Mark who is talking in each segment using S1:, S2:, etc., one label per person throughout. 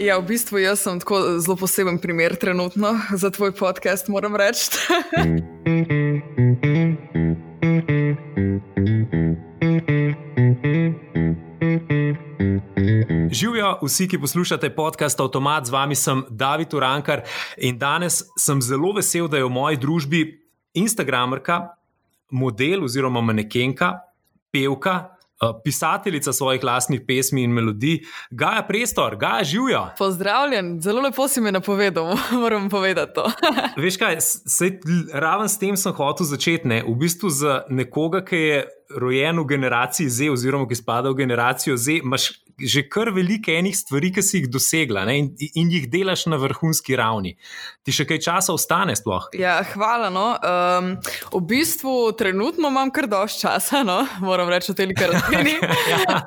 S1: Ja, v bistvu jaz sem tako zelo poseben primer trenutno za tvoj podcast, moram reči.
S2: Živijo vsi, ki poslušate podcast Automat, z vami sem David Urankar in danes sem zelo vesel, da je v moji družbi Instagramerka, model oziroma manekenka, pevka, Eh, pisateljica svojih lastnih pesmi in melodij, Gaja Prestor, Gaja živijo.
S1: Pozdravljen, zelo lepo si mi napovedal, moram povedati to.
S2: Veš kaj, raven s tem sem hotel začeti, ne? v bistvu za nekoga, ki je rojen v generaciji Z, oziroma ki spada v generacijo Z, imaš že kar veliko enih stvari, ki si jih dosegla in, in jih delaš na vrhunski ravni. Ti še kaj časa ostane sploh?
S1: Ja, hvala. No. Um, v bistvu trenutno imam kar dosti časa, no. moram reči, te kar razumem.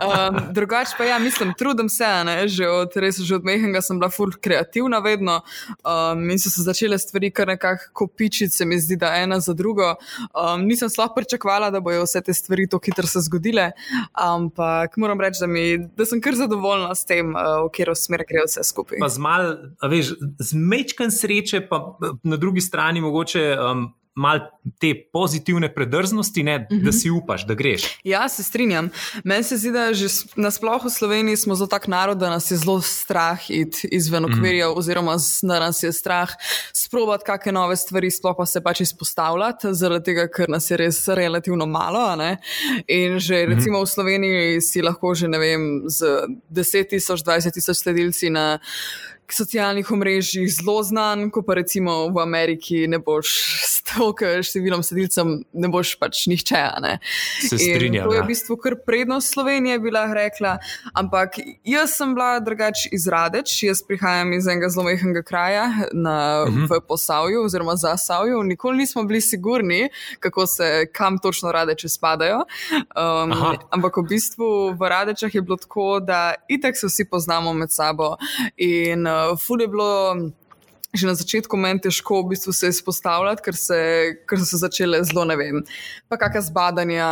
S1: um, drugače pa ja, mislim, trudim se, že od, res, že od mehanga sem bila ful kreativna vedno um, in so se začele stvari kar nekako kopičiti, se mi zdi, da ena za drugo. Um, nisem sploh pričakovala, da bojo vse te stvari stvari tako hitro se zgodile. Ampak moram reči, da, mi, da sem kar zadovoljna s tem, uh, v katero smer gre vse skupaj.
S2: Z, mal, veš, z mečkim sreče, pa na drugi strani mogoče. Um, malo te pozitivne predrznosti, ne, uh -huh. da mhm. si upaš, da greš.
S1: Ja, se strinjam. Meni se zdi, da že nasplošno v Sloveniji smo zelo tak narod, da nas je zelo strah iti izven mhm. okvirja, uh -huh. oziroma da nas je strah sprobati kakšne nove stvari, sploh pa se pač izpostavljati, zaradi tega, ker nas je res relativno malo. In že mhm. recimo uh -huh. v Sloveniji si lahko že ne vem, z 10 tisoč, 20 tisoč sledilci na socialnih omrežjih zelo znan, ko pa recimo v Ameriki ne boš s toliko številom sedilcev, ne boš pač nihče. Ne?
S2: Se strinjam.
S1: To je v ja. bistvu kar prednost Slovenije, bila rekla. Ampak jaz sem bila drugač iz Radeč, jaz prihajam iz enega zelo mehkega kraja na, uh mhm. -huh. v Posavju oziroma za Savju. Nikoli nismo bili sigurni, kako se kam točno Radeče spadajo. Um, ampak v bistvu v Radečah je bilo tako, da itek se vsi poznamo med sabo. In, uh, ful je bilo že na začetku meni težko v bistvu se izpostavljati, ker, se, ker so se začele zelo, ne vem, pa kakšna zbadanja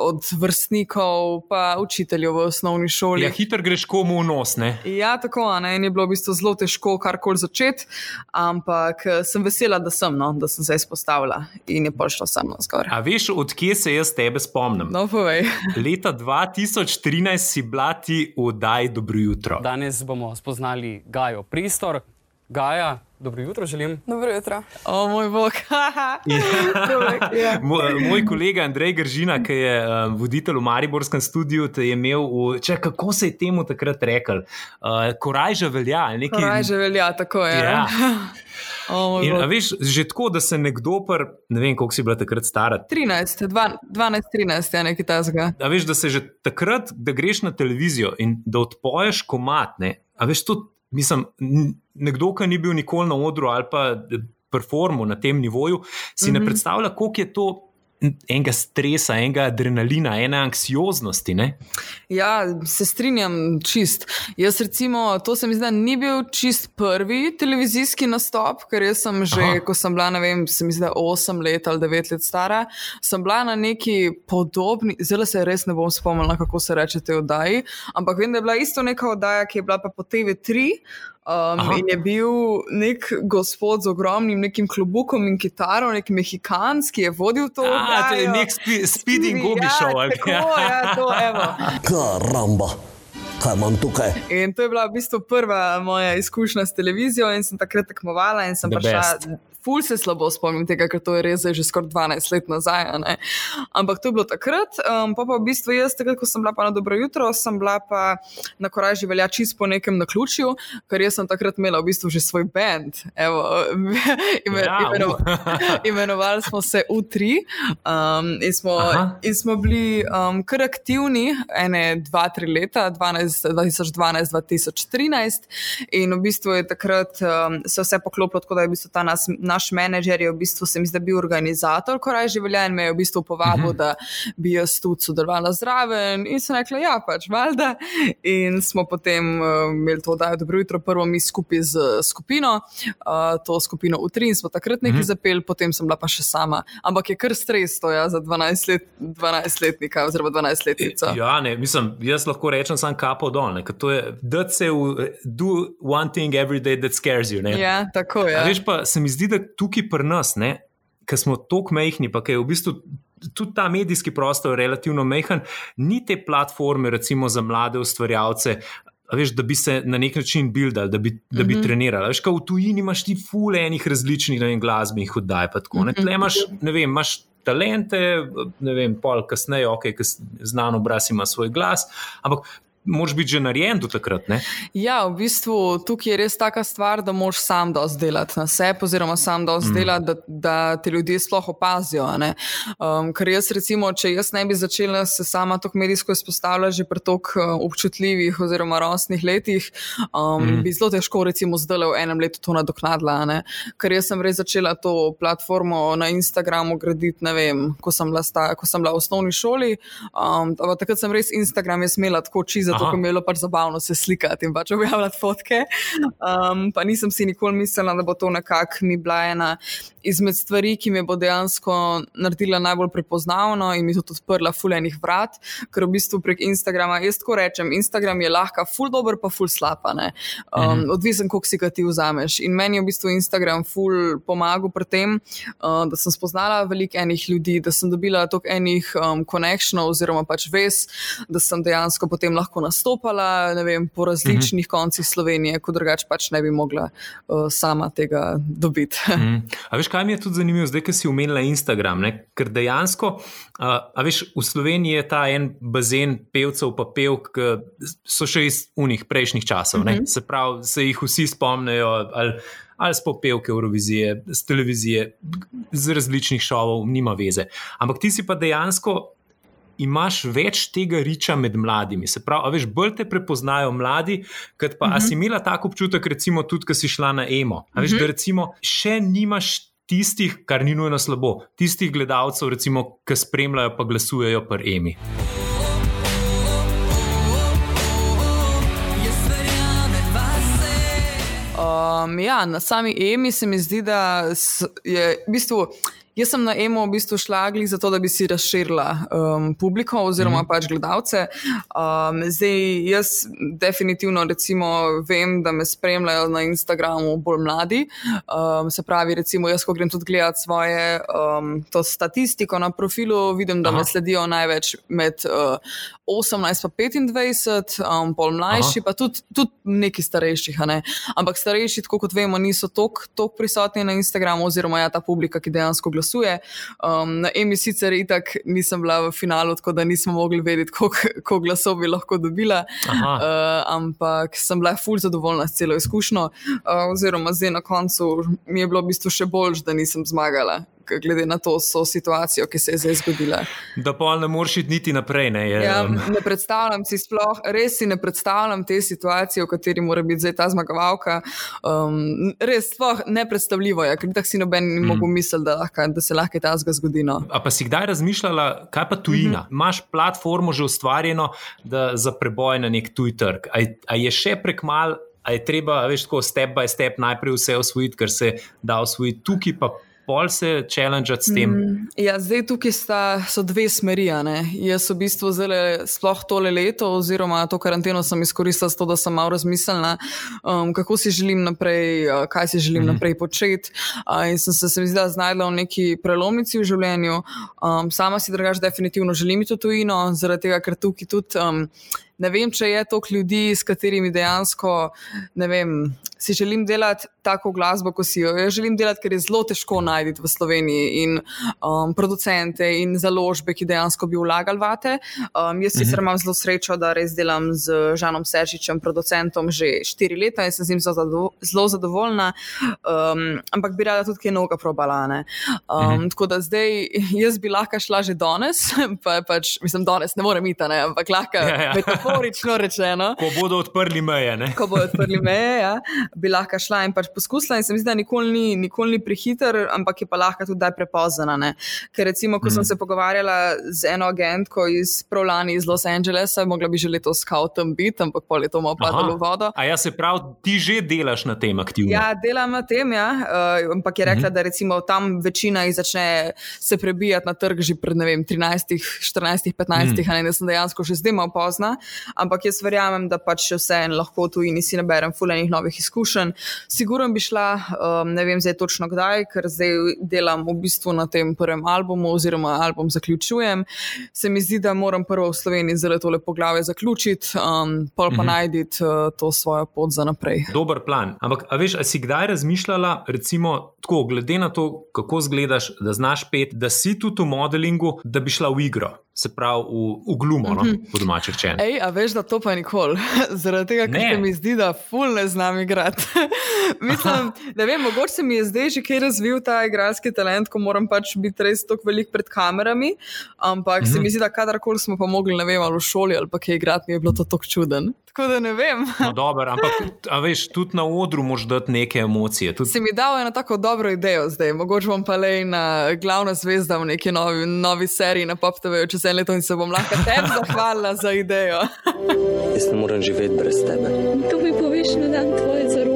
S1: od vrstnikov, pa učiteljev v osnovni šoli.
S2: Ja, hitro greš komu v nos. Ne?
S1: Ja, tako ne. In je bilo v bistvu zelo težko karkoli začeti, ampak eh, sem vesela, da sem, no, da sem se izpostavila in je prišlo samo zgor.
S2: A veš, odkje se jaz tebe spomnim?
S1: No, povej.
S2: Leta 2013 si blati v Daj dobro jutro.
S3: Danes bomo spoznali Gajo Pristor. Gaja, dobro jutro želim.
S1: Dobro jutro. O moj bog.
S2: ja. moj kolega Andrej Gržina, ki je um, voditelj v Mariborskem studiu, je imel, v, če, kako se je temu takrat rekel, uh, koraj že velja.
S1: Nekaj... Koraj že velja, tako je. Ja.
S2: Oh, In, veš, že tako, da se nekdo, pr, ne vem, koliko si bila takrat stara.
S1: 13, 12, 13, ja, nekaj tasga.
S2: Veš, da se že takrat, da greš na televizijo in da odpoješ komat, ne, a veš, to mislim, nekdo, ki ni bil nikoli na odru ali pa performu na tem nivoju, si mm -hmm. ne mhm. predstavlja, koliko je to. Enega stresa, enega adrenalina, ene anksioznosti. Ne?
S1: Ja, se strinjam, čist. Jaz, recimo, to se mi zdi, ni bil čist prvi televizijski nastop, ker sem že, Aha. ko sem bila, ne vem, se mi zdi, 8 let ali 9 let stara, sem bila na neki podobni, zelo se res ne bom spomnila, kako se reče te oddaji, ampak vem, da je bila isto neka oddaja, ki je bila pa po TV3. Um, in je bil nek gospod z ogromnim nekim klobukom in kitaro, nek mehikanski, ki je vodil to.
S2: Ja, to je nek speeding gubi šel.
S1: Ja, tako, ja, to je.
S4: Karamba. Kaj imam tukaj?
S1: In to je bila v bistvu prva moja izkušnja s televizijo, in sem takrat tekmovala in sem prišla ful se slabo spomnim tega, ker to je res že skoraj 12 let nazaj. Ampak to je bilo takrat. Um, pa, pa v bistvu jaz, takrat, ko sem bila pa na dobro jutro, sem bila pa na korajži velja čist po nekem naključju, ker jaz sem takrat imela v bistvu že svoj bend. Evo, ime, ja, imeno, imenovali smo se U3 um, in, smo, in smo bili um, kar aktivni, ene, dva, tri leta, 2012-2013. In v bistvu je takrat um, se vse poklopilo tako, da je v bistvu ta nas, naš naš menedžer je v bistvu se mi zdaj bil organizator, ko raj življenje me je v bistvu povabil, mhm. da bi jaz tudi sodelovala zraven in sem rekla, ja, pač valjda. In smo potem uh, imeli to, da je dobro jutro, prvo mi skupaj z skupino, uh, to skupino Utri in smo takrat nekaj mhm. zapeli, potem sem bila pa še sama. Ampak je kar stres to ja, za 12 let, 12 letnika oziroma 12 letnica.
S2: Ja, ne, mislim, jaz lahko rečem sam kapo dol, ne, to je, da se do one thing every day that scares you. Ne.
S1: Ja, tako je.
S2: Veš pa, se mi zdi, da tukaj pri nas, ker smo tako mehni, pa je v bistvu. Tudi ta medijski prostor relativno mehen, ni te platforme, recimo za mlade ustvarjalce, veš, da bi se na nek način buildali, da bi, da bi mm -hmm. trenirali. Veš, v tujini imaš ti fulejnih različnih vem, glasbenih oddaj. Mm -hmm. Tle imaš, ne vem, imaš talente, ne vem, pol kasneje, ok, znan obraz ima svoj glas, ampak moraš biti že narejen do takrat. Ne?
S1: Ja, v bistvu tukaj je res taka stvar, da moraš sam dosti delati na sebi, oziroma sam dosti mm. delati, da, da te ljudje sploh opazijo. Um, ker jaz, recimo, če jaz ne bi začela se sama tako medijsko izpostavljati že pri tako uh, občutljivih oziroma rosnih letih, um, mm. bi zelo težko, recimo, zdaj v enem letu to nadoknadila. Ker jaz sem res začela to platformo na Instagramu graditi, ne vem, ko sem bila, sta, ko sem bila v osnovni šoli. Um, takrat sem res Instagram imela tako čisto zato ker mi je bilo pač zabavno se slikati in pač objavljati fotke. Um, pa nisem si nikoli mislila, da bo to nekako mi bila ena izmed stvari, ki me bo dejansko naredila najbolj prepoznavno in mi tudi odprla fulejnih vrat, ker v bistvu prek Instagrama, jaz tako rečem, Instagram je lahko ful dober, pa ful slapa. Um, mhm. Odvisen, koliko si ga ti vzameš. In meni je v bistvu Instagram ful pomagal pri tem, uh, da sem spoznala veliko enih ljudi, da sem dobila toliko enih um, konekšnov oziroma pač ves, da sem dejansko potem lahko nastopala vem, po različnih mhm. koncih Slovenije, kot drugače pač ne bi mogla uh, sama tega dobiti.
S2: Mhm. A veš, kaj mi je tudi zanimivo, zdaj, ki si umenila Instagram? Ne? Ker dejansko, uh, a veš, v Sloveniji je ta en bazen pevcev, pa pevk, ki so še iz unih prejšnjih časov. Mm -hmm. Se pravi, se jih vsi spomnijo. Ali, Ali s popevke Eurovizije, z televizije, z različnih šovov, nima veze. Ampak ti si pa dejansko imaš več tega riča med mladimi. Se pravi, veš, bolj te prepoznajo mladi, kot pa uh -huh. si imela tako občutek, recimo, tudi, ko si šla na emo. A veš, uh -huh. da recimo še nimaš. Tistih, kar ni nujno slabo, tistih gledalcev, recimo, ki spremljajo, pa glasujejo pri Emi.
S1: Um, ja, na sami Emi se mi zdi, da je v bistvu. Jaz sem na emo v bistvu šla glih zato, da bi si razširila um, publiko oziroma mm -hmm. pač gledalce. Um, zdaj, jaz definitivno recimo, vem, da me spremljajo na Instagramu bolj mladi. Um, se pravi, recimo, jaz, ko grem tudi gledati svoje um, statistiko na profilu, vidim, da Aha. me sledijo največ med uh, 18 in 25, um, pol mlajši, Aha. pa tudi, tudi neki starejši. Ne? Ampak starejši, tako kot vemo, niso tako prisotni na Instagramu oziroma ja, ta publika, ki dejansko gleda glasuje. Um, na Emi sicer itak nisem bila v finalu, tako da nismo mogli vedeti, koliko glasov bi lahko dobila. Uh, ampak sem bila fulj zadovoljna s celo izkušnjo, uh, oziroma zdaj na koncu mi je bilo v bistvu še bolj, da nisem zmagala glede na to situacijo, ki se je zdaj zgodila.
S2: Da pa ne moreš iti niti naprej. Ne,
S1: je, ja, ne predstavljam si sploh, res si ne predstavljam te situacije, v kateri mora biti zdaj ta zmagovalka. Um, res, sploh nepredstavljivo je, ker tako si noben ni mm. mogel misliti, da, da se lahko ta zga zgodi. No.
S2: A pa si kdaj razmišljala, kaj pa tujina? Mm -hmm. Imáš platformo že ustvarjeno da, za preboj na nek tuj trg. A je še prekmal? A je treba, veš, tako step by step najprej vse osvojiti, ker se da osvojiti tukaj, pa pol se challenge s tem? Mm,
S1: ja, zdaj tukaj sta, so dve smeri. Jaz v bistvu zelo, sploh tole leto, oziroma to karanteno, sem izkoristila za to, da sem malo razmislila, um, kako si želim naprej, uh, kaj si želim mm. naprej početi. Uh, in sem se, se mi zdela znašla v neki prelomici v življenju. Um, sama si drugač definitivno želim to tujino, zaradi tega, ker tukaj tudi. Um, ne vem, če je toliko ljudi, s katerimi dejansko vem, si želim delati tako glasbo, kot si jo. Jaz želim delati, ker je zelo težko najti v Sloveniji in um, producente in založbe, ki dejansko bi vlagali vate. Um, jaz sicer mhm. imam zelo srečo, da res delam z Žanom Seržičem, producentom, že štiri leta in sem z njim zelo zadovoljna, um, ampak bi rada tudi kaj novega probalane. Um, mhm. Tako da zdaj jaz bi lahko šla že danes, pa pač, mislim, danes ne morem iti, ampak lahko. Ja, ja. metaforično rečeno.
S2: Ko bodo odprli meje. Ne?
S1: Ko bodo odprli meje, ja, bi lahko šla in pač poskusila. In se mi zdi, da nikoli ni, nikoli ni prehiter, ampak je pa lahko tudi prepozna. Ker recimo, ko mm. sem mhm. se pogovarjala z eno agentko iz Prolani iz Los Angelesa, mogla bi že letos skautom biti, ampak pol je to malo padalo v vodo.
S2: A ja, se pravi, ti že delaš na tem aktivno?
S1: Ja, delam na tem, ja. Uh, ampak je rekla, mm. da recimo tam večina jih začne se prebijati na trg že pred vem, 13, 14, 15, mm. ne, sem dejansko že zdaj malo pozna. Ampak jaz verjamem, da pač vse en lahko tu in si naberem fulejnih novih izkušenj. Sigurno bi šla, um, ne vem zdaj točno kdaj, ker zdaj delam v bistvu na tem prvem albumu, oziroma album zaključujem. Se mi zdi, da moram prvo v Sloveniji zelo tole poglavje zaključiti, um, pol pa mm -hmm. najditi uh, to svojo pot za naprej.
S2: Dober plan. Ampak, a veš, a si kdaj razmišljala, recimo, tako, glede na to, kako zgledaš, da znaš pet, da si tudi v modelingu, da bi šla v igro? Se pravi v, v glumo, no, mm -hmm. po domačem rečeno.
S1: Ej, a veš, da to pa nikoli, zaradi tega, ker se mi zdi, da ful ne znam igrati. Mislim, da vem, mogoče se mi je zdaj že kaj razvil ta igralski talent, ko moram pač biti res tako velik pred kamerami, ampak mm -hmm. se mhm. mi zdi, da kadarkoli smo pa mogli, ne vem, ali v šoli ali pa kaj igrati, mi je bilo to tako čuden. Tako da ne vem.
S2: no, dober, ampak veš, tudi na odru moš dati neke emocije. Tudi...
S1: Si mi dal eno tako dobro idejo zdaj, mogoče bom pa le na glavno zvezdo v neki novi, novi seriji na PopTV, če se en leto in se bom lahko tebi zahvalila za idejo.
S5: Jaz ne morem živeti brez tebe.
S6: To mi poveš na dan tvoje za roke.
S5: Jaz ne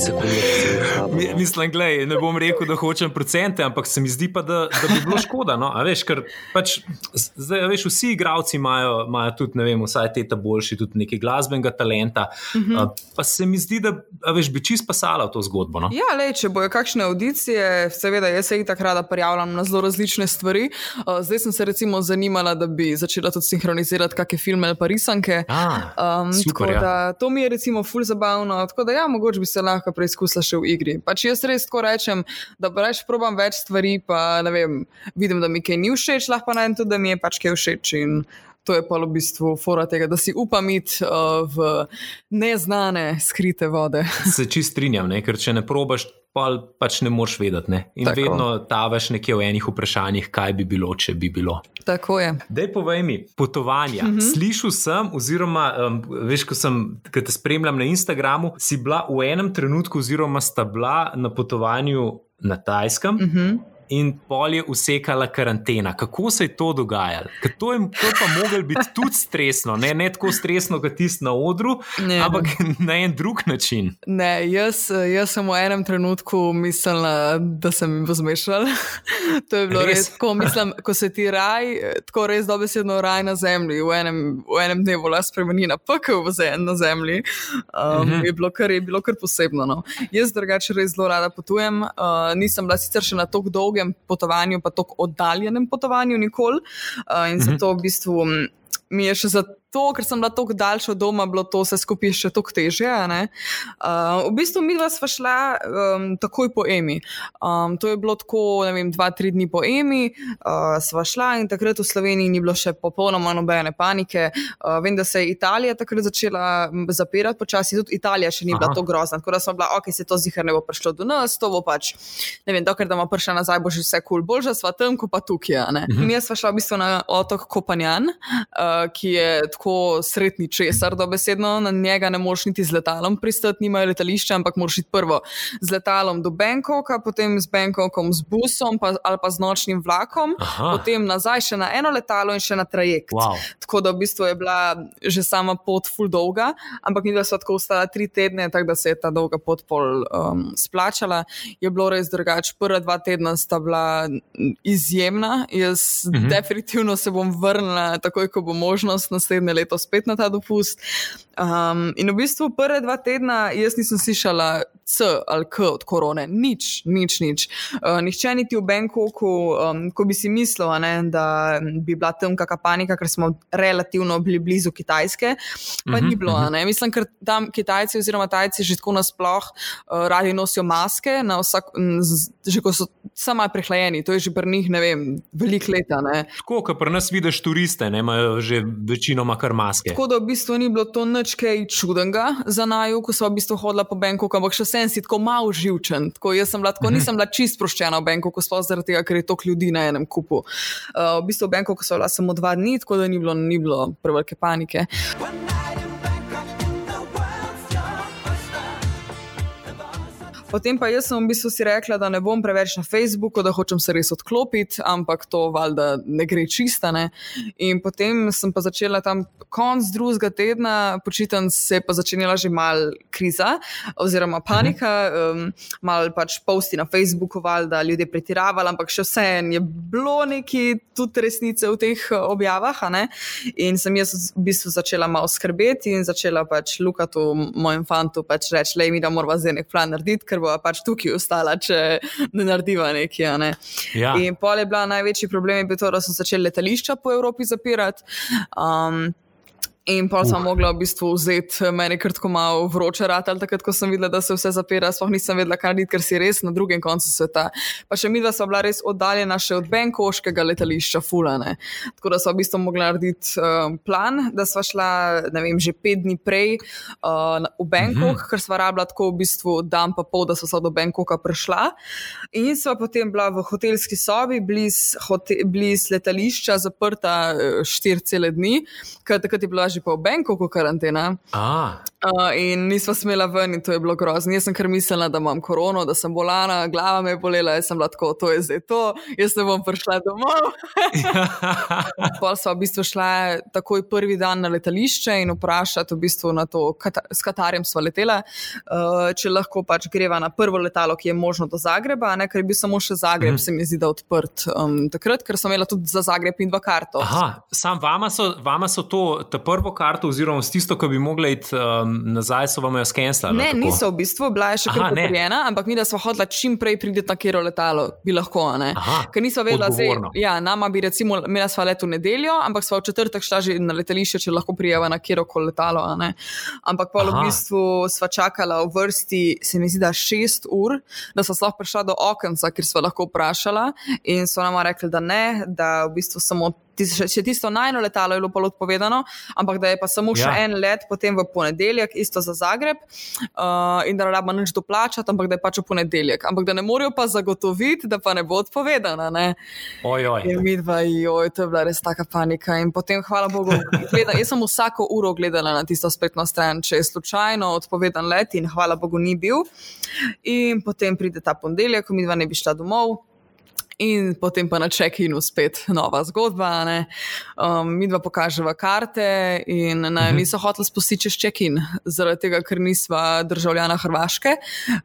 S5: sekunde.
S2: Mislim, gledaj, ne bom rekel, da hočem procente, ampak se mi zdi pa, da, da bi bilo škoda. No? Veš, ker pač, zdaj, veš, vsi igravci imajo, imajo tudi, ne vem, vsaj te ta boljši, tudi nekaj glasbenega talenta. Uh -huh. uh, pa se mi zdi, da veš, bi čist pasala v to zgodbo. No?
S1: Ja, le, če bojo kakšne audicije, seveda, jaz se jih takrat rada prijavljam na zelo različne stvari. Uh, zdaj sem se recimo zanimala, da bi začela tudi sinhronizirati kakšne filme ali pa risanke.
S2: Um, super,
S1: ja. To mi je recimo ful zabavno. Tako da ja, mogoče bi se lahko preizkusila še v igri. Pač jaz res tako rečem, da preveč probam več stvari, pa vem, vidim, da mi kaj ni všeč, lahko pa najdem tudi, da mi je pač kaj všeč. In to je pa v bistvu fora tega, da si upam iti uh, v neznane, skrite vode.
S2: Se čist strinjam, ne? ker če ne probaš, pa pač ne moreš vedeti. Ne? In Tako. vedno tavaš nekje v enih vprašanjih, kaj bi bilo, če bi bilo.
S1: Tako je.
S2: Dej povej mi, potovanja. Mm -hmm. Slišal sem, oziroma um, veš, ko sem te spremljal na Instagramu, si bila v enem trenutku, oziroma sta bila na potovanju na Tajskem. Mm -hmm in pol je usekala karantena. Kako se je to dogajalo? To je, to pa moglo biti tudi stresno, ne, ne tako stresno kot tisti na odru, ne, ampak na en drug način.
S1: Ne, jaz, jaz sem v enem trenutku mislila, da sem jim zmešala. to je bilo res, res tako, mislim, ko se ti raj, tako res dobesedno raj na zemlji, v enem, v enem dnevu la spremeni na pekel na zemlji. Um, mhm. je, bilo kar, je bilo kar posebno. No. Jaz drugače res zelo rada potujem, uh, nisem bila sicer še na tako dolgi dolgem potovanju, pa tako oddaljenem potovanju, nikoli. Uh, in mhm. zato v bistvu mi je še za to, ker sem bila tako daljša od doma, bilo to vse skupaj še toliko težje. Uh, v bistvu mi dva sva šla um, takoj po Emi. Um, to je bilo tako, ne vem, dva, tri dni po Emi, uh, sva šla in takrat v Sloveniji ni bilo še popolnoma nobene panike. Uh, vem, da se je Italija takrat začela zapirati počasi, tudi Italija še ni bila tako grozna. Tako da sem bila, ok, se to zihar ne bo prišlo do nas, to bo pač, ne vem, dokler da bomo prišli nazaj, bo že vse kul, cool. boljša sva tam, ko pa tukaj. Mhm. Mi sva šla v bistvu na otok Kopanjan, uh, ki je tako sretni česar, da besedno na njega ne moreš niti z letalom pristati, nimajo letališča, ampak moraš iti prvo z letalom do Bangkoka, potem z Bangkokom z busom pa, ali pa z nočnim vlakom, Aha. potem nazaj še na eno letalo in še na trajekt.
S2: Wow.
S1: Tako da v bistvu je bila že sama pot full dolga, ampak mi da so tako ostala tri tedne, tako da se je ta dolga pot pol um, splačala. Je bilo res drugače. Prva dva tedna sta bila izjemna. Jaz mhm. definitivno se bom vrnila takoj, ko bo možnost naslednje naslednje leto spet na ta dopust. Um, in v bistvu prve dva tedna jaz nisem slišala C ali K od korone, nič, nič, nič. Uh, nihče niti v Bangkoku, um, ko bi si mislil, ne, da bi bila tam kakšna panika, ker smo relativno bili blizu Kitajske, pa uh -huh, ni bilo. Uh -huh. Mislim, ker tam Kitajci oziroma Tajci že tako nasploh uh, radi nosijo maske, vsak, z, že ko so samo prehlajeni, to je že pri njih, ne vem, veliko leta.
S2: Ne. Tako, kot pri nas vidiš turiste, ne imajo že večinoma kar maske.
S1: Tako da v bistvu ni bilo to nič nič kaj čudenega za naju, ko smo v bistvu hodila po Bangkoku, ampak še sem si tako malo živčen. Tako jaz sem bila, tako, nisem bila čist sproščena v Bangkoku, sploh zaradi tega, ker je toliko ljudi na enem kupu. Uh, v bistvu v Bangkoku so bila samo dva dni, tako da ni bilo, ni bilo prevelike panike. Potem pa jaz sem v bistvu si rekla, da ne bom preveč na Facebooku, da hočem se res odklopiti, ampak to valjda ne gre čistane. In potem sem pa začela tam konc drugega tedna, počiten se je pa začenjala že mal kriza oziroma panika, um, mal pač posti na Facebooku, valjda ljudje pretiravali, ampak še vse je bilo neki tudi resnice v teh uh, objavah. ne. In sem jaz v bistvu začela malo skrbeti in začela pač Lukatu, mojem fantu, pač reči, le mi da moramo zdaj nek plan narediti, ker bo pač tukaj ostala, če ne narediva nekaj. a Ne.
S2: Ja.
S1: In pol je bila največji problem, je bil to, da so začeli letališča po Evropi zapirati. Um, In pa sem mogla v bistvu vzeti meni kratko malo vroče rata, takrat, ko sem videla, da se vse zapira, sploh nisem vedela, kaj narediti, ker si res na drugem koncu sveta. Pa še mi, da smo bila res oddaljena še od Benkoškega letališča, fulane. Tako da smo v bistvu mogla narediti um, plan, da smo šla, ne vem, že pet dni prej uh, v Benkok, mm -hmm. ker smo rabila tako v bistvu dan pa pol, da so se do Benkoka prišla. In sva potem bila v hotelski sobi, bliz, hote, bliz letališča, zaprta eh, štiri cele dni, ker takrat je bila že pa v Benkoku karantena.
S2: A,
S1: Uh, in nisva smela ven, in to je bilo grozno. Jaz sem kar mislila, da imam korono, da sem bolana, glava me je bolela, jaz sem bila tako, to je zdaj to, jaz ne bom prišla domov. Pol sva v bistvu šla takoj prvi dan na letališče in vprašati, v bistvu na to, kata, s katerim sva letela, uh, če lahko pač greva na prvo letalo, ki je možno do Zagreba, ne, ker je bil samo še Zagreb, mm. se mi zdi, da odprt. Um, takrat, ker sem imela tudi za Zagreb in dva karto.
S2: Aha, sam vama so, vama so to, ta prvo karto, oziroma s tisto, ki bi mogla iti um, nazaj, so vam jo skenslali.
S1: Ne, niso v bistvu, bila je še kar potrjena, ampak mi, da smo hodila čim prej priti na kjero letalo, bi lahko. Ker nismo vedela,
S2: odgovorno.
S1: zdaj, ja, nama bi recimo imela sva let v nedeljo, ampak sva v četrtek šla že na letališče, če lahko prijeva na kjero koli letalo. Ampak pa v bistvu sva čakala v vrsti, se mi zdi, da šest ur, da sva sploh prišla do okenca, kjer sva lahko vprašala in so nama rekli, da ne, da v bistvu samo. Tis- Še še tisto najno letalo je bilo pol odpovedano, ampak da je pa samo še
S2: Ja.
S1: en let, potem v ponedeljek, isto za Zagreb, uh, in da ne rabimo nič doplačati, ampak da je pač v ponedeljek. Ampak da ne morejo pa zagotoviti, da pa ne bo odpovedana. Ne?
S2: Ojoj.
S1: In mi dva, joj, to je bila res taka panika. In potem, hvala Bogu, gleda, jaz sem vsako uro gledala na tisto spletno stran, če je slučajno odpovedan let, in hvala Bogu ni bil. In potem pride ta ponedeljek, ko mi dva ne bi šla domov. In potem pa na check-inu spet nova zgodba. ne. Um, mi dva pokaževa karte, in naj niso hoteli spustiti čez check-in, zaradi tega, ker nisva državljana Hrvaške.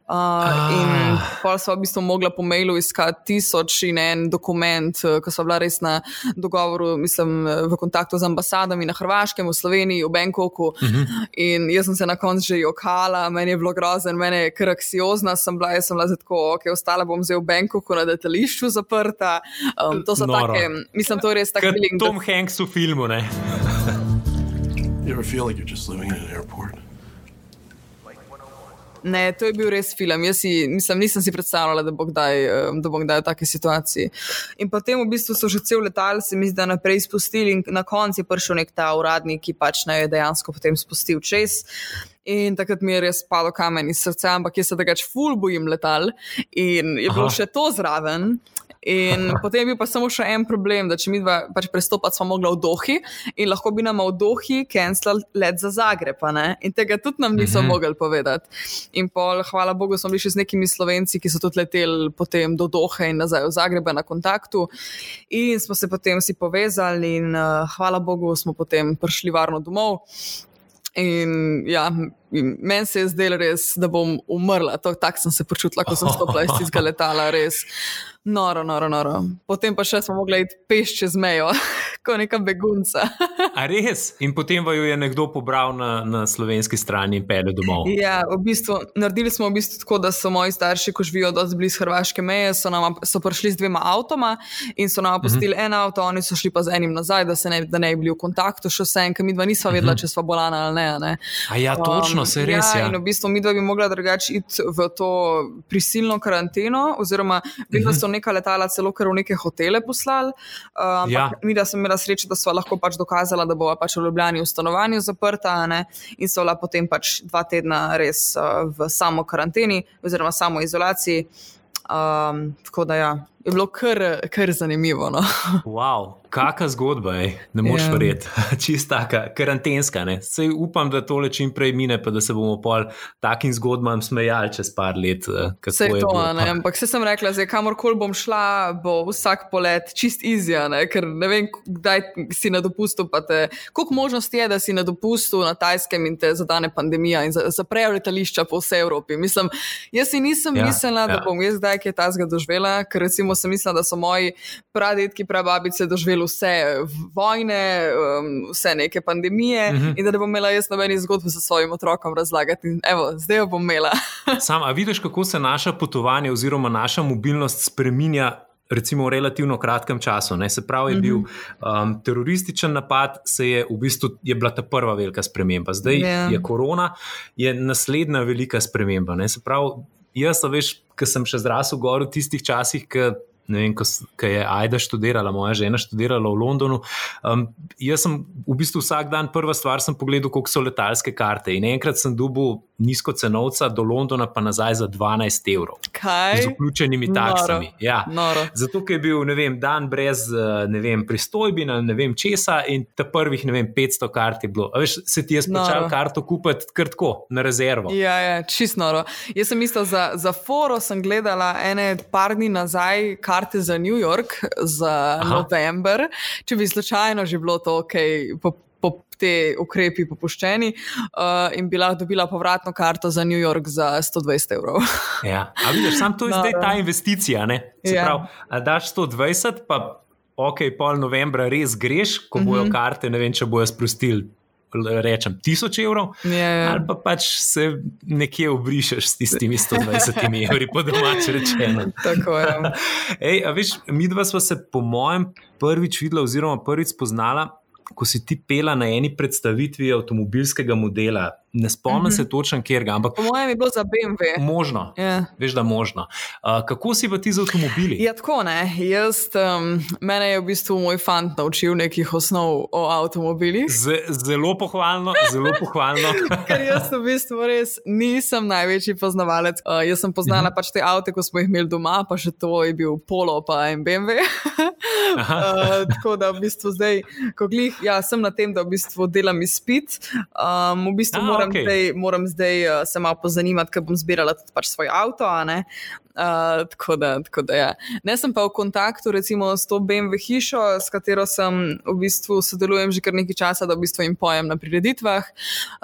S1: Uh, in pol sva v bistvu mogla po mailu iskati tisoč in en dokument, eh, ko sva bila res na dogovoru, mislim, v kontaktu z ambasadami na Hrvaškem, v Sloveniji, v Bangkoku. In jaz sem se na koncu že jokala, meni je bilo grozen, meni je kar anksiozna sem bila, jaz sem bila tako, ok, ostala bom zdaj v Bangkoku na letališču zaprta. Um, to so
S2: Noro.
S1: take, mislim, to je res tak
S2: Kot
S1: feeling.
S2: Tom Hanks v filmu. Ne?
S7: You ever feel like you're just living in an airport?
S1: Ne, to je bil res film. Jaz si, mislim, nisem si predstavljala, da bo kdaj, um, da bom kdaj v taki situaciji. In potem v bistvu so že cel letal, se mi zdi, da naprej spustili, in na koncu je prišel nek ta uradnik, ki pač naj je dejansko potem spustil čez. In takrat mi je res padlo kamen iz srca, ampak jaz se drugač ful bojim letal. In je bilo
S2: Aha.
S1: še to zraven. In potem je bil pa samo še en problem, da če mi dva pač prestopati, smo mogli v Dohi in lahko bi nam v Dohi cancelali let za Zagreb. In tega tudi nam niso -hmm. mogli povedati. In pol, hvala Bogu, smo bili še z nekimi slovenci, ki so tudi leteli potem do Dohe in nazaj v Zagreb na kontaktu. In smo se potem vsi povezali, in uh, hvala Bogu, smo potem prišli varno domov. In ja, meni se je zdelo res, da bom umrla. Tako sem se počutila, ko sem stopila iz tistega letala, res noro, noro, noro. Potem pa še smo mogli iti peš čez mejo, kot neka begunca.
S2: A res? In potem vaju je nekdo pobral na, na slovenski strani in pele domov.
S1: Ja, v bistvu, naredili smo v bistvu tako, da so moji starši, ko živijo dosti blizu hrvaške meje, so, nama, so prišli z dvema avtoma in so nam pustili mm -hmm. en avto, oni so šli pa z enim nazaj, da, ne, da ne bi bili v kontaktu še vsem, ker mi dva nisva vedela, mm -hmm. če sva bolana ali ne. ne.
S2: A ja, točno, možno, se res je.
S1: Ja, in v bistvu mi dva bi mogla drugače iti v to prisilno karanteno, oziroma vem, da so neka letala celo kar v neke hotele poslali. Uh,
S2: Ja.
S1: Mi, da sem imela srečo, da smo lahko pač dokazala, da bo pač v Ljubljani v stanovanju zaprta, ne, in so bila potem pač dva tedna res uh, v samo karanteni oziroma samo izolaciji. Um, tako da ja, je bilo kar, kar zanimivo. No.
S2: Wow, kakšna zgodba je, ne moš
S1: Ja.
S2: verjeti. Čista taka, karantenska. Ne? Sej upam, da tole čim prej mine, pa da se bomo pol takim zgodbam smejali čez par let. eh,
S1: Vse
S2: je
S1: to,
S2: bilo.
S1: ne, ampak se sem rekla, da kamorkoli bom šla, bo vsak polet čist izja, ne, ker ne vem, kdaj si na dopustu. pa Te, koliko možnosti je, da si na dopustu na Tajskem in te zadane pandemija in za- zaprejo letališča po vsej Evropi. Mislim, jaz si nisem
S2: Ja,
S1: ja, mislila, da
S2: ja.
S1: bom jaz zdaj kaj tasga doživela, ker recimo sem mislila, da so moji pradedki, prababice doživeli vse vojne, um, vse neke pandemije
S2: Mhm.
S1: mm -hmm. in da ne bom imela jaz nobenih zgodb za svojim otrokom razlagati. In evo, zdaj jo bom imela.
S2: Sam, a vidiš, kako se naša potovanja oziroma naša mobilnost spreminja? Recimo v relativno kratkem času. Ne? Se pravi, je bil um, terorističen napad, se je v bistvu je bila ta prva velika sprememba. Zdaj
S1: Ja.
S2: je korona, je naslednja velika sprememba. Ne? Se pravi, jaz, veš, ki sem še zrasel gor v tistih časih, ki ne vem, ko, ko je Aida študirala, moja žena študirala v Londonu. Um, jaz sem v bistvu vsak dan, prva stvar, pogledal, koliko so letalske karte. In enkrat sem dobil nizko cenovca do Londona, pa nazaj za 12 evrov.
S1: Kaj?
S2: Z vključenimi
S1: Noro.
S2: taksami. Ja.
S1: Noro.
S2: Zato, ker je bil vem, dan brez eh, ne vem, pristojbin ali ne vem česa, in ta prvih vem, 500 kart je bilo. A Veš, se ti je splačalo
S1: Noro.
S2: karto kupiti kar tako, na rezervo.
S1: Ja, ja čist noro. Jaz sem mislila, za, za foro sem gledala ene par dni nazaj karte za New York za
S2: Aha.
S1: november, če bi slučajno že bilo to ok. Po, po te ukrepi popuščeni, uh, in bila dobila povratno karto za New York za 120 evrov.
S2: Ja. A vidiš, sam to je
S1: Noro.
S2: zdaj ta investicija. Ne? Se
S1: Ja.
S2: pravi, daš 120, pa ok, pol novembra res greš, ko bojo
S1: Mhm.
S2: karte, ne vem, če bojo sprostili. Rečem 1000 evrov,
S1: Ja, ja.
S2: ali pa pač se nekje obrišeš s tistimi 120 evri, po domač rečeno.
S1: Tako je.
S2: Ej, a veš, mi dva sva se po mojem prvič videla, oziroma prvič spoznala, ko si ti pela na eni predstavitvi avtomobilskega modela. Ne spomnim uh -huh. se točno, kjer ga, ampak
S1: Po mojem je bilo za BMW.
S2: možno.
S1: Ja.
S2: Veš, da možno. Uh, kako si pa ti z avtomobili?
S1: Ja, tako ne. Jaz, um, mene je v bistvu moj fant naučil nekih osnov o avtomobilih.
S2: Z, zelo pohvalno, zelo pohvalno.
S1: Ker jaz v bistvu res nisem največji poznavalec. Uh, jaz sem poznala pač te avte, ko smo jih imeli doma, pa še to je bil Polo, pa en BMW. uh, tako da v bistvu zdaj, ko glih, ja, sem na tem, da v bistvu delam izpit. Um, v bistvu
S2: A,
S1: moram,
S2: okej.
S1: zdaj, moram zdaj uh, se malo pozanimati, ker bom zbirala tudi pač svoj avto. Uh, tako da, tako da ja. Ne sem pa v kontaktu recimo s to BMW hišo, s katero sem v bistvu sodelujem že kar nekaj časa, da v bistvu jim pojem na prireditvah.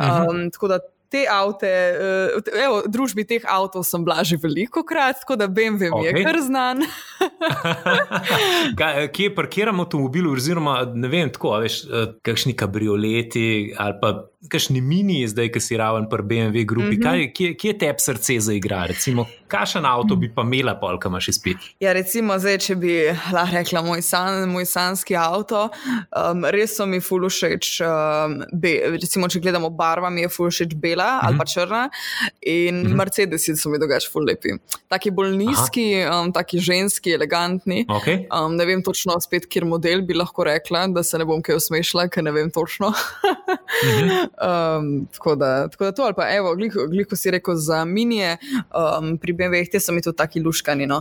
S1: Um, tako da te avte, uh, evo, družbi teh avtov sem bila že veliko krat, tako da BMW mi je kar znan.
S2: Kaj, kje parkiramo avtomobil, oziroma ne vem, tako, veš, eh, kakšni kabrioleti ali pa kakšni mini, zdaj, ki si raven pri BMW grupi. Mm
S1: Mhm.
S2: -hmm. Kaj, kje, kje te srce zaigra? Recimo, kakšen avto bi pa imela, polka imaš izpit?
S1: Ja, recimo, zdaj, če bi lahko rekla moj, san, moj sanski avto, um, res so mi ful všeč. Um, be, recimo, če gledamo barva, mi je ful všeč bela mm -hmm. ali pa črna. In mm -hmm. Mercedesi so mi drugače ful lepi. Taki bolj nizki, um, taki ženski, elegantni.
S2: Okay.
S1: Um, ne vem točno, spet, kjer model bi lahko rekla, da se ne bom kaj usmešila, ker ne vem točno. um, tako, da, tako da to, ali pa evo, gliko, gliko si rekel za minije, um, pri BMW-jih te so mi tudi taki luškani. No?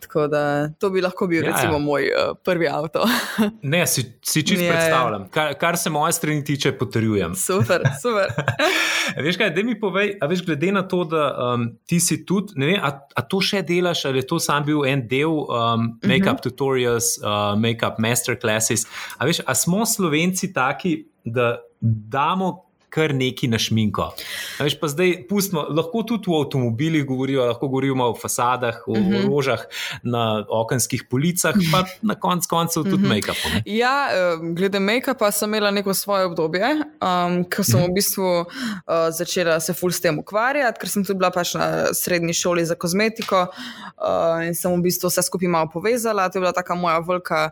S1: Tako da to bi lahko bil,
S2: Ja,
S1: ja, recimo,
S2: ja.
S1: moj uh, prvi avto.
S2: Ne, si, si čist
S1: Ja, ja.
S2: predstavljam. Kar, kar se moje strani tiče, potrjujem.
S1: super, super.
S2: Veš kaj, da mi povej, a veš, glede na to, da um, ti si tudi, ne vem, a, a to še delaš, ali je to sam bil en del um, make-up uh -huh. tutorials, uh, make-up masterclasses. A veš, a smo slovenci taki, da damos kar neki na šminko. A veš, pa zdaj pustimo, lahko tudi v avtomobilih govorijo, lahko govorimo o fasadah, o, uh -huh. o rožah na okenskih policah, pa na konc koncev tudi uh -huh. make-upu.
S1: Ja, glede make-upa sem imela neko svoje obdobje, um, ko sem v bistvu uh, začela se ful s tem ukvarjati, ker sem tudi bila pač na srednji šoli za kozmetiko uh, in sem v bistvu vse skupaj malo povezala. To je bila taka moja velika,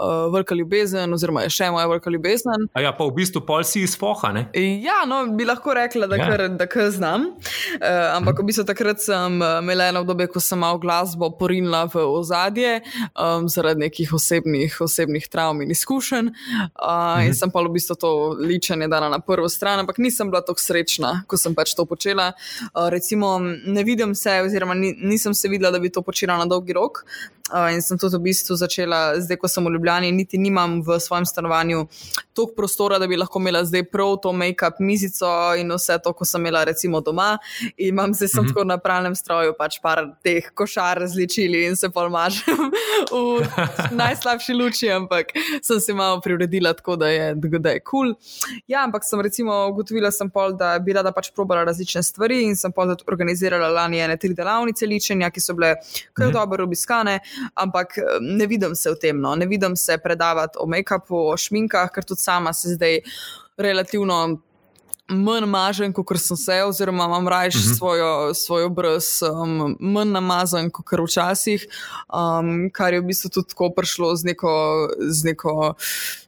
S1: uh, velika ljubezen, oziroma je še moja velika ljubezen.
S2: A ja, pa v bistvu pol si iz foha, ne?
S1: Ja, no, bi lahko rekla, da
S2: Ja.
S1: kar, da kar znam. Uh, ampak v bistvu takrat sem uh, imela eno obdobje, ko sem malo glasbo porinila v ozadje um, zaradi nekih osebnih, osebnih travm in izkušenj. Uh, in sem pa v bistvu to ličenje dala na prvo stran, ampak nisem bila tako srečna, ko sem pač to počela. Uh, recimo, ne vidim se, oziroma ni, nisem se videla, da bi to počela na dolgi rok. Uh, in sem tudi v bistvu začela, zdaj ko sem v Ljubljani, niti nimam v svojem stanovanju toliko prostora, da bi lahko imela zdaj prav to make-up mizico in vse to, ko sem imela recimo doma. In imam zdaj sem mm -hmm. tako na pralnem stroju, pač par teh košar različili in se pol mažem v najslabši luči, ampak sem se malo priredila tako, da je kul. Cool. Ja, ampak sem recimo ugotovila, sem pol, da bi rada pač probala različne stvari in sem pol tudi organizirala lani ene tri delavnice ličenja, ki so bile kar mm -hmm. dobro obiskane, ampak eh, ne vidim se v tem, no. ne vidim se predavati o make-upu, o šminkah, ker tudi sama se zdaj relativno. Manj mažen, kot sem se, oziroma imam raje uh -huh. svojo, svoj obraz, um, manj namazan, kot včasih, um, kar je v bistvu tudi tako prišlo z neko, z neko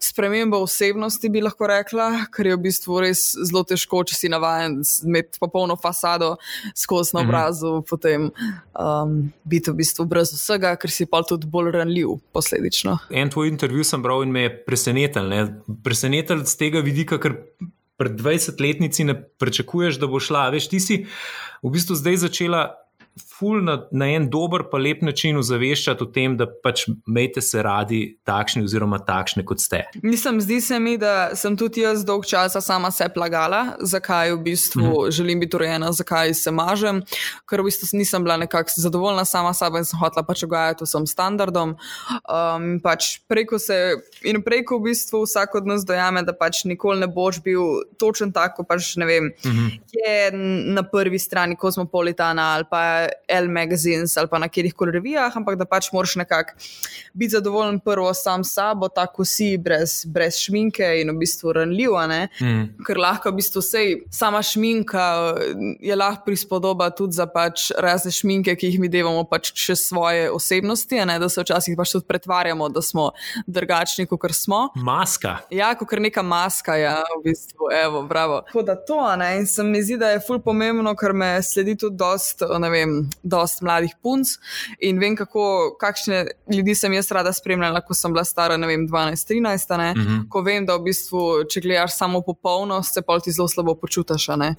S1: spremembo osebnosti, bi lahko rekla, ker je v bistvu res zelo težko, če si navaden imeti popolno fasado skozi na obrazu, uh -huh. potem um, biti v bistvu brez vsega, ker si pa tudi bolj ranljiv posledično.
S2: En tvoj intervju sem bral in me je presenetil. Ne? Presenetil z tega vidika, ker pred 20-letnici ne pričakuješ, da bo šla. Veš, ti si v bistvu zdaj začela ful na, na en dober, pa lep način ozaveščati o tem, da pač mejte se radi takšni oziroma takšne, kot ste.
S1: Nisem, zdi se mi, da sem tudi jaz dolg časa sama se plagala, zakaj v bistvu mm -hmm. želim biti urejena, zakaj se mažem, ker v bistvu nisem bila nekako zadovoljna sama s sabo in sem hotela pač ugajati vsem standardom. Um, pač preko se in preko v bistvu vsak od nas dojame, da pač nikoli ne boš bil točen tako, pač ne vem, mm -hmm. je na prvi strani Kozmopolitana ali pa L Magazines ali pa na kjerih koli revijah, ampak da pač moraš nekako biti zadovoljen prvo sam s sabo, tako si, brez, brez šminke in v bistvu ranljiv. Mm. Ker lahko v bistvu sej, sama šminka je lahko prispodoba tudi za pač razne šminke, ki jih mi devamo pač še svoje osebnosti, ne? da se včasih pač tudi pretvarjamo, da smo drugačni, kot smo.
S2: Maska.
S1: Ja, kot neka maska, ja, v bistvu, evo, bravo. Tako da to, ne, in se mi zdi, da je ful pomembno, ker me sledi tudi dost, ne vem, dost mladih punc in vem, kako, kakšne ljudi sem jaz rada spremljala, ko sem bila stara, ne vem, 12-13, ne, mm -hmm. ko vem, da v bistvu, če gledaš samo popolnost, se pa ti zelo slabo počutiš. In mm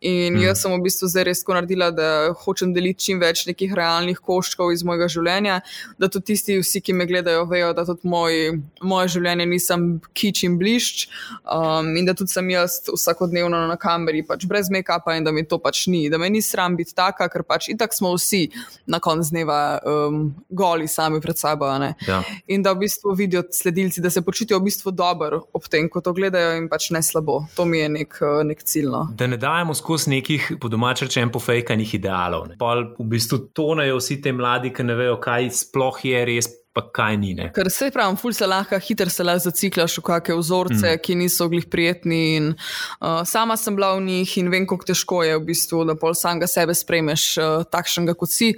S1: -hmm. jaz sem v bistvu zdaj res tako naredila, da hočem deliti čim več nekih realnih koščkov iz mojega življenja, da tudi tisti, vsi, ki me gledajo, vejo, da tudi moj, moje življenje nisem kič in blišč um, in da tudi sem jaz vsakodnevno na kameri, pač brez make-upa in da mi to pač ni, da me ni sram biti taka, ker pač itak smo vsi na koncu dneva um, goli sami pred sabo.
S2: Ja.
S1: In da v bistvu vidijo sledilci, da se počutijo v bistvu dobro ob tem, ko to gledajo in pač ne slabo. To mi je nek, nek ciljno.
S2: Da ne dajemo skozi nekih, po domač rečem, pofejkanih idealov. Ne. Pol v bistvu tonejo vsi ti mladi, ki ne vejo, kaj sploh je res. Pa kaj ni. Ne?
S1: Ker se pravi, ful se lahko hitro se lahko zaciklaš v kakšne vzorce, mm. ki niso glih prijetni. In, uh, sama sem bila v njih in vem, kako težko je v bistvu, da pol samega sebe spremeš uh, takšnega, kot si,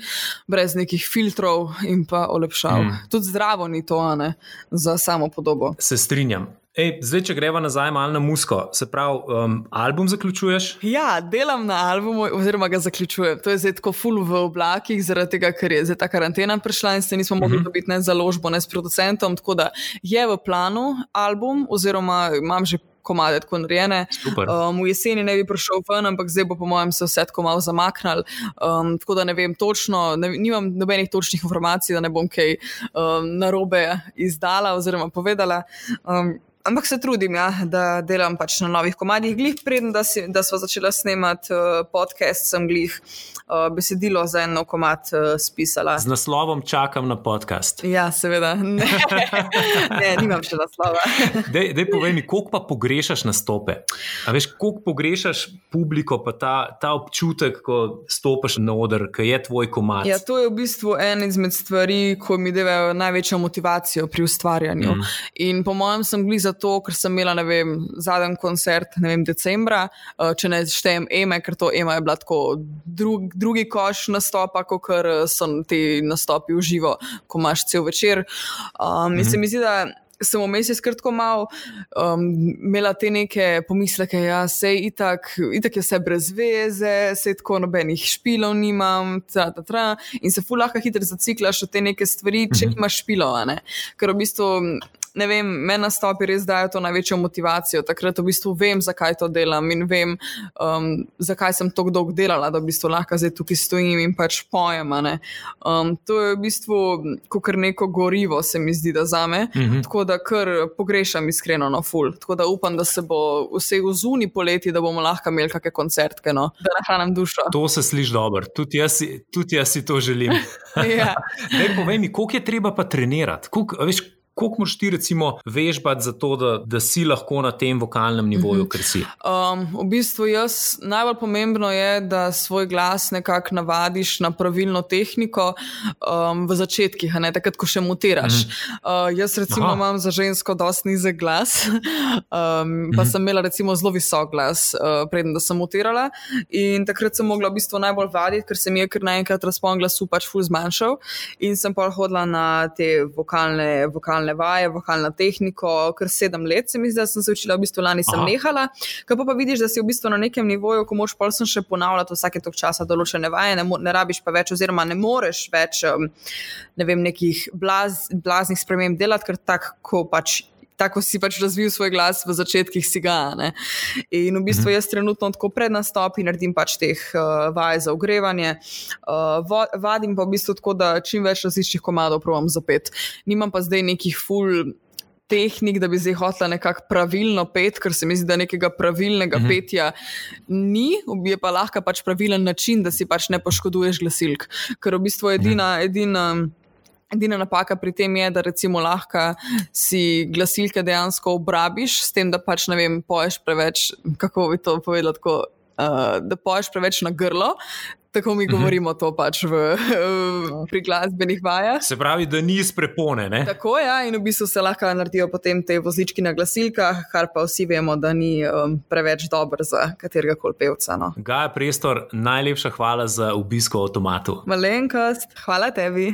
S1: brez nekih filtrov in pa olepšav. Mm. Tudi zdravo ni to, ne, za samo podobo.
S2: Se strinjam. Ej, zdaj, če greva nazaj malo na musko, se pravi, um, album zaključuješ?
S1: Ja, delam na albumu, oziroma ga zaključujem. To je zdaj tako full v oblakih, zaradi tega, ker je zdaj ta karantena prišla in se nismo mogli uh -huh. dobiti ne založbo, ne s producentom. Tako da je v planu album, oziroma imam že. Komade tako narejene. Um, v jeseni ne bi prišel ven, ampak zdaj bo, po mojem, se vse tako malo zamaknil. Um, tako da ne vem točno, ne, nimam nobenih točnih informacij, da ne bom kaj um, narobe izdala oziroma povedala. Um, Ampak se trudim, ja, da delam pač na novih komadih. Glih preden, da, si, da smo začeli snemati uh, podcast, sem glih uh, besedilo za eno komad uh, spisala.
S2: Z naslovom čakam na podcast.
S1: Ja, seveda. Ne, ne nimam še naslova.
S2: dej, dej povej mi, koliko pa pogrešaš nastope? A veš, koliko pogrešaš publiko, pa ta, ta občutek, ko stopiš na oder, ki je tvoj komad?
S1: Ja, to je v bistvu en izmed stvari, ko mi devajo največjo motivacijo pri ustvarjanju. Mm. In po mojem sem glih zato, ker sem imela, ne vem, zadnji koncert, ne vem, decembra, če ne štejem Eme, ker to Ema je bila tako drug, drugi koš nastopa, kot so ti nastopi v živo, ko imaš cel večer. Um, -hmm. In se mi zdi, da sem vmes izkrtko mal, um, imela te neke pomisleke, da ja, se itak, itak je vse brez veze, se tako nobenih špilov nimam, tra, tra, tra, in se fulahka hitro zaciklaš v te neke stvari, če
S2: Mhm.
S1: nimaš špilov. a ne. Ker v bistvu. Ne vem, meni nastopi res dajo to največjo motivacijo. Takrat v bistvu vem, zakaj to delam in vem, um, zakaj sem tako dolgo delala, da v bistvu lahko zdaj tukaj stojim in pač pojem. Um, to je v bistvu kot neko gorivo, se mi zdi, da za me.
S2: Mhm.
S1: Tako da kar pogrešam iskreno na ful. Tako da upam, da se bo vse v zuni poleti, da bomo lahko imeli kakšne koncertke, no? da nahranim dušo.
S2: To se sliši dobro, tudi jaz, tudi jaz si to želim.
S1: ja.
S2: Dej, povej mi, koliko je treba pa trenirati? Koliko, a veš, koliko moraš ti recimo vežbati za to, da, da si lahko na tem vokalnem nivoju, ker si?
S1: Um, v bistvu jaz, najbolj pomembno je, da svoj glas nekako navadiš na pravilno tehniko um, v začetkih, a ne takrat, ko še mutiraš. Mm -hmm. uh, jaz recimo
S2: Aha.
S1: Imam za žensko dosti nizek glas, um, pa sem imela recimo zelo visok glas, uh, preden da sem mutirala. In takrat sem mogla v bistvu najbolj vaditi, ker se mi je kar naenkrat razpon glasu pač ful zmanjšal. In sem pa hodila na te vokalne, vokalne vaje, vokalno tehniko, kar sedem let se mi zdi, da sem se učila, v bistvu lani sem
S2: Aha.
S1: nehala. Kaj pa, pa vidiš, da si v bistvu na nekem nivoju, ko moš pol sem še ponavljati vsake tok časa določene vaje, ne, ne rabiš pa več, oziroma ne moreš več um, ne vem, nekih blaz, blaznih sprememb delati, ker tako pač. Tako si pač razvil svoj glas v začetkih si ga. Ne? In v bistvu jaz trenutno tako pred nastopi naredim pač teh uh, vaj za ogrevanje, uh, vadim pa v bistvu tako, da čim več različnih komadov provam zapet. Nimam pa zdaj nekih full tehnik, da bi zdaj hotela nekako pravilno pet, ker se mi zdi, da nekega pravilnega
S2: Mhm.
S1: mm -hmm. petja ni, je pa lahko pač pravilen način, da si pač ne poškoduješ glasilk. Ker v bistvu edina, edina. Edina napaka pri tem je, da recimo lahko si glasilke dejansko obrabiš, s tem, da pač ne vem, poješ preveč, kako bi to povedal, tako, uh, da poješ preveč na grlo. Tako mi govorimo to pač v, pri glasbenih vajah.
S2: Se pravi, da ni iz prepone. Ne?
S1: Tako je, ja, in v bistvu se lahko naredijo potem te vozlički na glasilkah, kar pa vsi vemo, da ni um, preveč dober za katerega koli pevca. No.
S2: Gaja Prestor, najlepša hvala za obisk v avtomatu.
S1: Malenkost, hvala tebi.